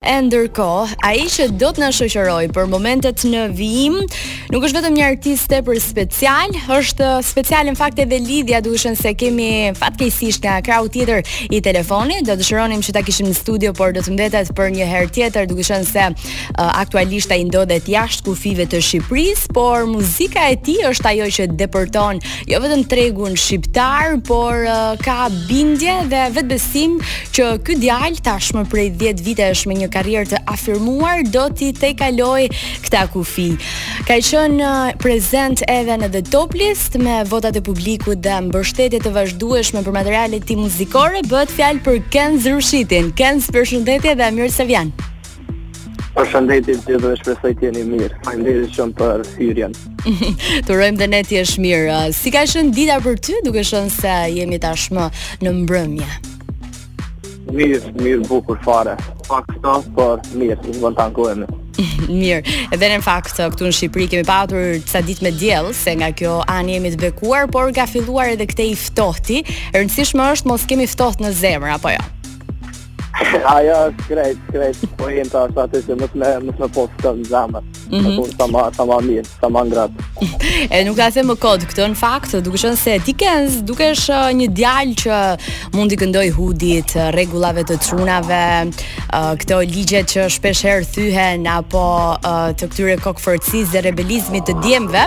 E ndërkohë, ai që do të na shoqërojë për momentet në vijim, nuk është vetëm një artist tepër special, është speciale në fakt edhe lidhja, duke qenë se kemi fatkeqësisht nga krahu tjetër i telefonit, do dëshironim që ta kishim në studio, por do të mbetet për një herë tjetër, duke qenë se uh, aktualisht ai ndodhet jashtë kufijve të Shqipërisë, por muzika e tij është ajo që depërton jo vetëm tregun shqiptar, por uh, ka bindje dhe vetëbesim që ky djalë tashmë prej 10 vitesh me një karrierë të afirmuar do t'i tejkalojë këta kufij. Ka qenë uh, prezent edhe në The Top List me votat e publikut dhe mbështetje të vazhdueshme për materialet e tij muzikore, bëhet fjalë për Kenz Rushitin. Kenz, përshëndetje dhe mirë se vjen. Përshëndetje të gjithëve, shpresoj të jeni mirë. Faleminderit shumë për hyrjen. Të urojmë dhe ne të jesh mirë. Si ka qenë dita për ty, duke qenë se jemi tashmë në mbrëmje? Mirë, mirë bukur fare. Pak ftohtë, por mirë, s'bën të ankohemi. Mirë, edhe në fakt këtu në Shqipëri kemi patur ca ditë me diell, se nga kjo anë jemi të bekuar, por ka filluar edhe këtu i ftohti. E rëndësishme është mos kemi ftohtë në zemër apo jo. Ja. Ajo është krejt, krejt, po e në të ashtë atë që më të me, më të me po të në zemër, mm -hmm. sa ma, sa ma mirë, sa ma ngrohtë. e nuk e thashë më kot këtë në fakt, duke qenë se ti Kenz, dukesh uh, një djalë që mund t'i këndojë hudit, uh, rregullave të trunave, uh, këto ligjet që shpeshherë thyhen, apo uh, të këtyre kokëfortësisë dhe rebelizmit të djemve,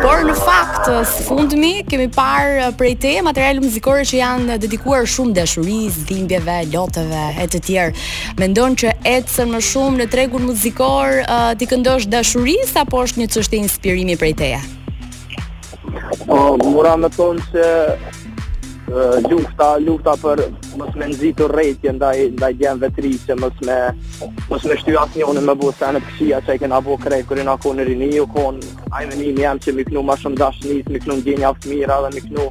por në fakt, uh, së fundmi, kemi parë prej teje materiale muzikore që janë dedikuar shumë dashurisë, dhimbjeve, lotëve e të tjera. Mendon që ecën më shumë në tregun muzikor, uh, t'i këndosh dashurisë apo është një çështje inspirimi prej teje? Po, muna me thonë se uh, lufta, lufta për mos me nxit urrejtje ndaj, ndaj njëni-tjetrit, që mos me, mos me shty asnjonin me bo sene t'këqija që i kena bo krejt, kur jena konë rini, u kon, ai mendim jam që m'i knu ma shumë dashnisë, m'i knu ndjenjave t'mira dhe m'i knu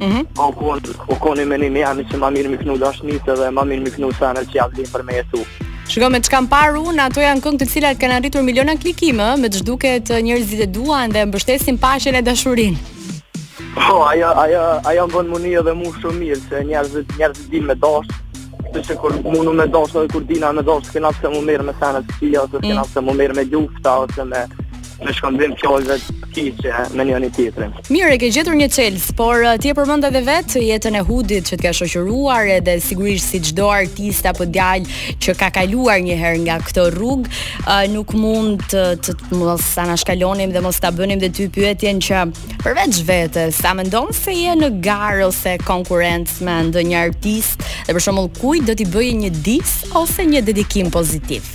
Mhm. Po kom po kom ni mendim që ma mirë m'i knu dashnisë dhe ma mirë m'i knu sene që ia vlen për me jetu. Shiko me ç'kam parë unë, ato janë këngë të cilat kanë arritur miliona klikime, me ç'duket njerëzit e duan dhe mbështesin paqen e dashurinë. Po, ajo ajo ajo më bën mu ni edhe mua shumë mirë se njerëzit njerëzit dinë me dash, Dhe që kur mundum me dashtë, dhe kur dina me dashtë, s'kena pse mu marrë me sene të kqija, ose s'kena mm. pse mu marrë me lufta, ose me në shkëmbim fjalëve të këqija me njëri tjetrin. Mirë, e ke gjetur një çelës, por uh, ti e përmend edhe vetë jetën e hudit që të ka shoqëruar edhe sigurisht si çdo artist apo djalë që ka kaluar një herë nga këto rrugë, uh, nuk mund të, të, të mos ta anashkalonim dhe mos ta bënim dhe ty pyetjen që përveç vetes, sa mendon se je në garë ose konkurrencë me ndonjë artist dhe për shembull kujt do t'i bëjë një dis ose një dedikim pozitiv?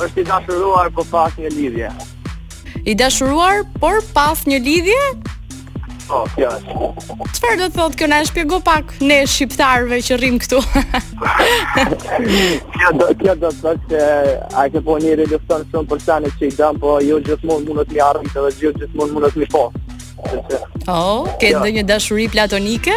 Është i dashuruar po pa asnjë lidhje. I dashuruar por pa asnjë lidhje? Po, kjo është. Çfarë do të thotë kjo na e shpjego pak ne shqiptarëve që rrim këtu? kjo do kjo do të thotë se ai që po një redukton shumë për sa në çik dam, po jo gjithmonë mundesh me i arrit edhe gjithë gjithmonë mund të më po. Oh, ke ndonjë dashuri platonike?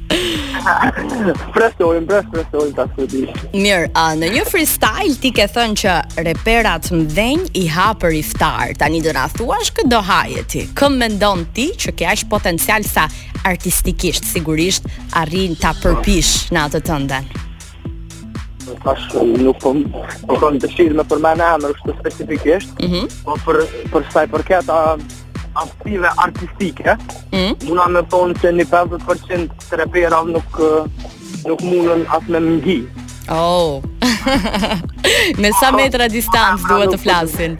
Po e stojmë, pres, po e stojmë ta skuti. Mirë, a, në një freestyle ti ke thënë që reperat mëdhenj i ha për iftar. Tani do na thuash kë do haje ti. Kë mendon ti që ke aq potencial sa artistikisht sigurisht arrin ta përpish në atë tënden? Tash nuk po po kam dëshirë me përmend emër kështu specifikisht. Mhm. Po për për sa i përket a aftësive artistike, mm? muna me thonë që një 50% të reperave nuk, nuk mundën asë me mëgji. Oh, me sa metra distancë duhet të flasin?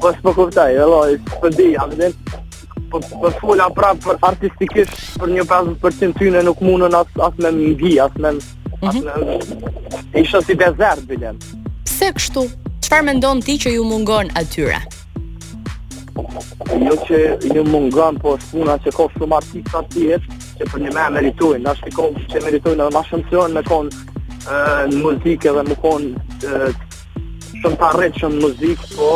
Po s'po kuptaj, e loj, s'po di, a vëzim, po, po fola prap për artistikisht për një 50% tyne nuk munden as as me m'u ngjit, as me m'u ngjit. Mm -hmm. Isha si desert, bilen. Pse kështu? Çfarë mendon ti që ju mungon atyre? Jo që u mungon, po është puna që ka shumë artista të tjerë që përnime meritojnë. Nashta kanë që meritojnë edhe ma shumë për me konë në muzikë edhe me konë shumë të arritshëm në muzikë, po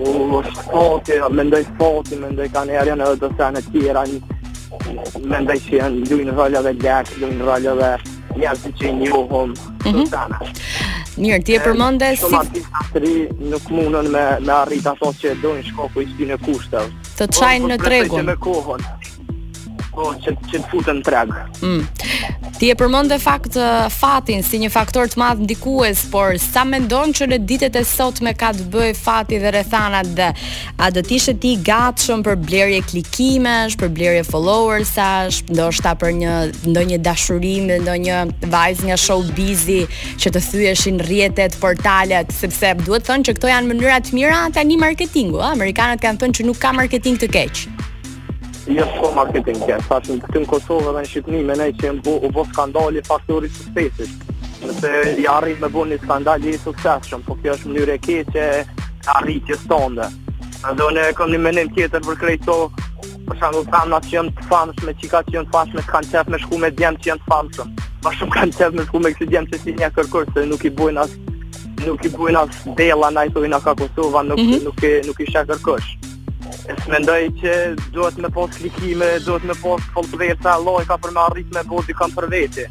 u është fati, mendoj fati, mendoj kanjëherë janë edhe do sene tjera, mendoj që janë lujnë rol edhe lërë, lujnë rol edhe Ja ti që njohim mm -hmm. Sultana. Mirë, ti e përmende si shumë artistë atri nuk munden me me arrit ato që dojnë shkaku i s'di i kushtave. Të çajnë në tregun. Me kohën. Po, që që të futen n'treg. Mm. Ti e përmende n'fakt fatin si një faktor të madh ndikues, por sa mendon që në ditët e sotme ka të bëjë fati dhe rrethanat dhe A do të ishe ti i gatshëm për blerje klikimesh, për blerje followersash, ndoshta për një ndonjë dashuri me ndonjë vajzë nga showbizi që të thyeshin rrjetet, portalet, sepse duhet thënë që këto janë mënyra të mira tani marketingu, a? Amerikanët kanë thënë që nuk ka marketing të keq. Jo, po marketing keq. Tash në këtë Kosovë dhe në Shqipëri m'doket që janë bo, u bë skandali faktor i suksesit. Nëse i arrit me bo ni skandal i suksesshëm, po kjo është mënyrë e keqe e arritjes tonde. Edhe unë e kam një menim tjetër për krejt to, për shembull femna që janë të famshme, çika që janë të famshme, kanë qef me shku me djem që janë të famshëm. Ma shumë kanë qef me shku me kësi djem që s'i njeh kërkush, se nuk i bojnë as nuk i bojnë as dela na i thojnë ka Kosova, nuk, mm -hmm. nuk, i, nuk i sheh kërkush. E s'mendoj që duhet me pas klikime, duhet me pas followersa, lajka për me arrit me bo dikan për vete.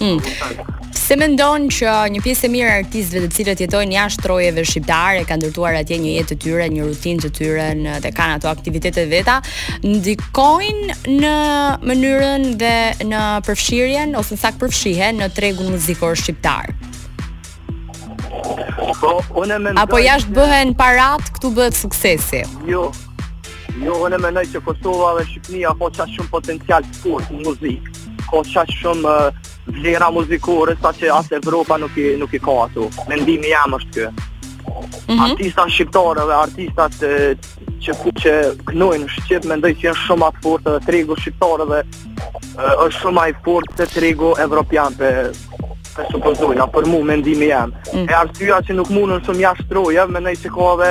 Mm. A mendon që një pjesë e mirë e artistëve të cilët jetojnë jashtë trojeve shqiptare kanë ndërtuar atje një jetë të tyre, një rutinë të tyre, në dhe kanë ato aktivitetet e veta, ndikojnë në mënyrën dhe në përfshirjen ose në sa përfshihen në tregun muzikor shqiptar. Po, unë mendoj Apo jashtë bëhen paratë, këtu bëhet suksesi. Jo, Jo, unë e menoj që Kosova dhe Shqipnia ka shumë potencial të fortë në muzikë. Ka shumë vlera muzikore, sa që as Evropa nuk i, nuk i ka ato. Mendimi jem është kjo. Mm -hmm. Artistat shqiptarë dhe artistat që ku që kënojnë në Shqip, mendoj që janë shumë ma t'fort dhe tregu shqiptar edhe është shumë ma i fort se tregu evropian për për supozojnë, për mu mendimi jem. Mm -hmm. E arsyeja që nuk mundën shumë jashtë trojeve, mendoj që ka dhe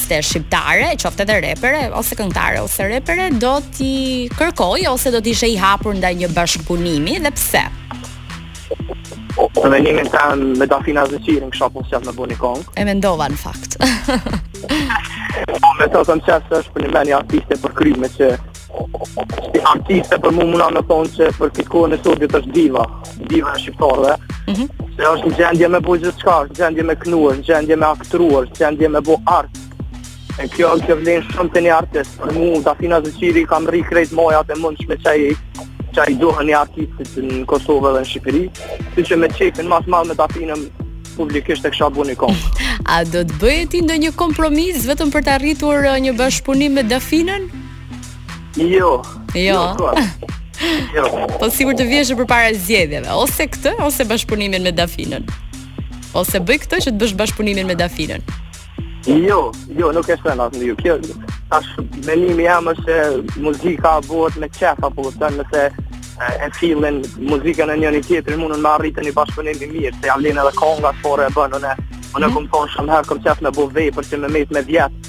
artiste shqiptare, qoftë edhe repere ose këngëtare ose repere, do t'i kërkoje ose do të ishe i hapur ndaj një bashkëpunimi dhe pse? Në mendimin tem me Dafina Zeqirin kisha pas qef me bo një kongë. E mendova në fakt. me të të në qesë është për mu ni artiste e përkryme që Si artiste për mu muna me thon që për këtë kohën e sotit është diva, diva e shqiptarëve. Mm -hmm. Se është në gjendje me bo gjithçka, është në gjendje me kënu, është në gjendje me aktru, është në gjendje me bo art. E kjo është që vlen shumë te një artist, për mu, Dafina Zeqiri, ka mrri krejt majat e mundshme që i, që i duhen një artistit në Kosovë dhe në Shqipëri. Kështu që me qefin ma t'madh me Dafinën, publikisht e kisha bo një kongë. A do të bëje ti ndonjë kompromis vetëm për të arritur uh, një bashkëpunim me Dafinën? Jo. Jo. jo Jo. Po sikur të viheshe përpara zgjedhjeve, ose këtë ose bashkëpunimin me Dafinën. Ose bëj këtë që të bësh bashkëpunimin me Dafinën. Jo, jo, nuk shkoj në atë Kjo tash mendimi jem është se muzika bëhet me qef apo të thënë se e feel-in muzikën e njëri tjetrit mundën me arrit ni bashkëpunim i mirë, se ja vlen edhe konga, por e bën unë. Unë mm -hmm. kam thon shumë herë kom qef në buvej për të më me me vjet.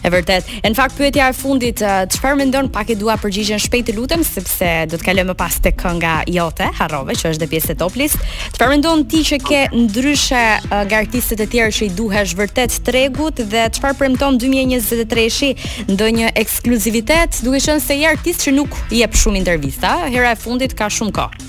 E vërtetë. E në fakt pyetja e fundit, çfarë mendon pak e dua përgjigjen shpejt të lutem sepse do të kalojmë më pas tek kënga jote, harrove që është dhe pjesë e Top List. Çfarë mendon ti që ke ndryshe nga artistët e tjerë që i duhesh vërtet tregut dhe çfarë premton 2023-shi ndonjë ekskluzivitet, duke qenë se je artist që nuk jep shumë intervista, hera e fundit ka shumë kohë.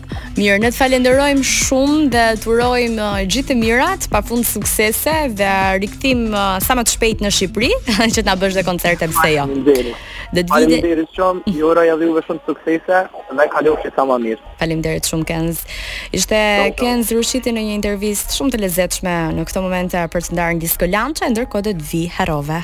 Mirë, ne të falenderojmë shumë dhe të urojmë uh, gjithë të mirat, pa fund suksese dhe rikthim uh, sa më të shpejt në Shqipëri, që të na bësh dhe koncerte pse jo. Dhe të vide... Faleminderit shumë, ju uroj edhe juve shumë suksese dhe kalofshi sa më mirë. Faleminderit shumë Kenz. Ishte Kenz Rushiti në një intervistë shumë të lezetshme në këto momente për të ndarë në disko Lança, ndërkohë do të vi Harove.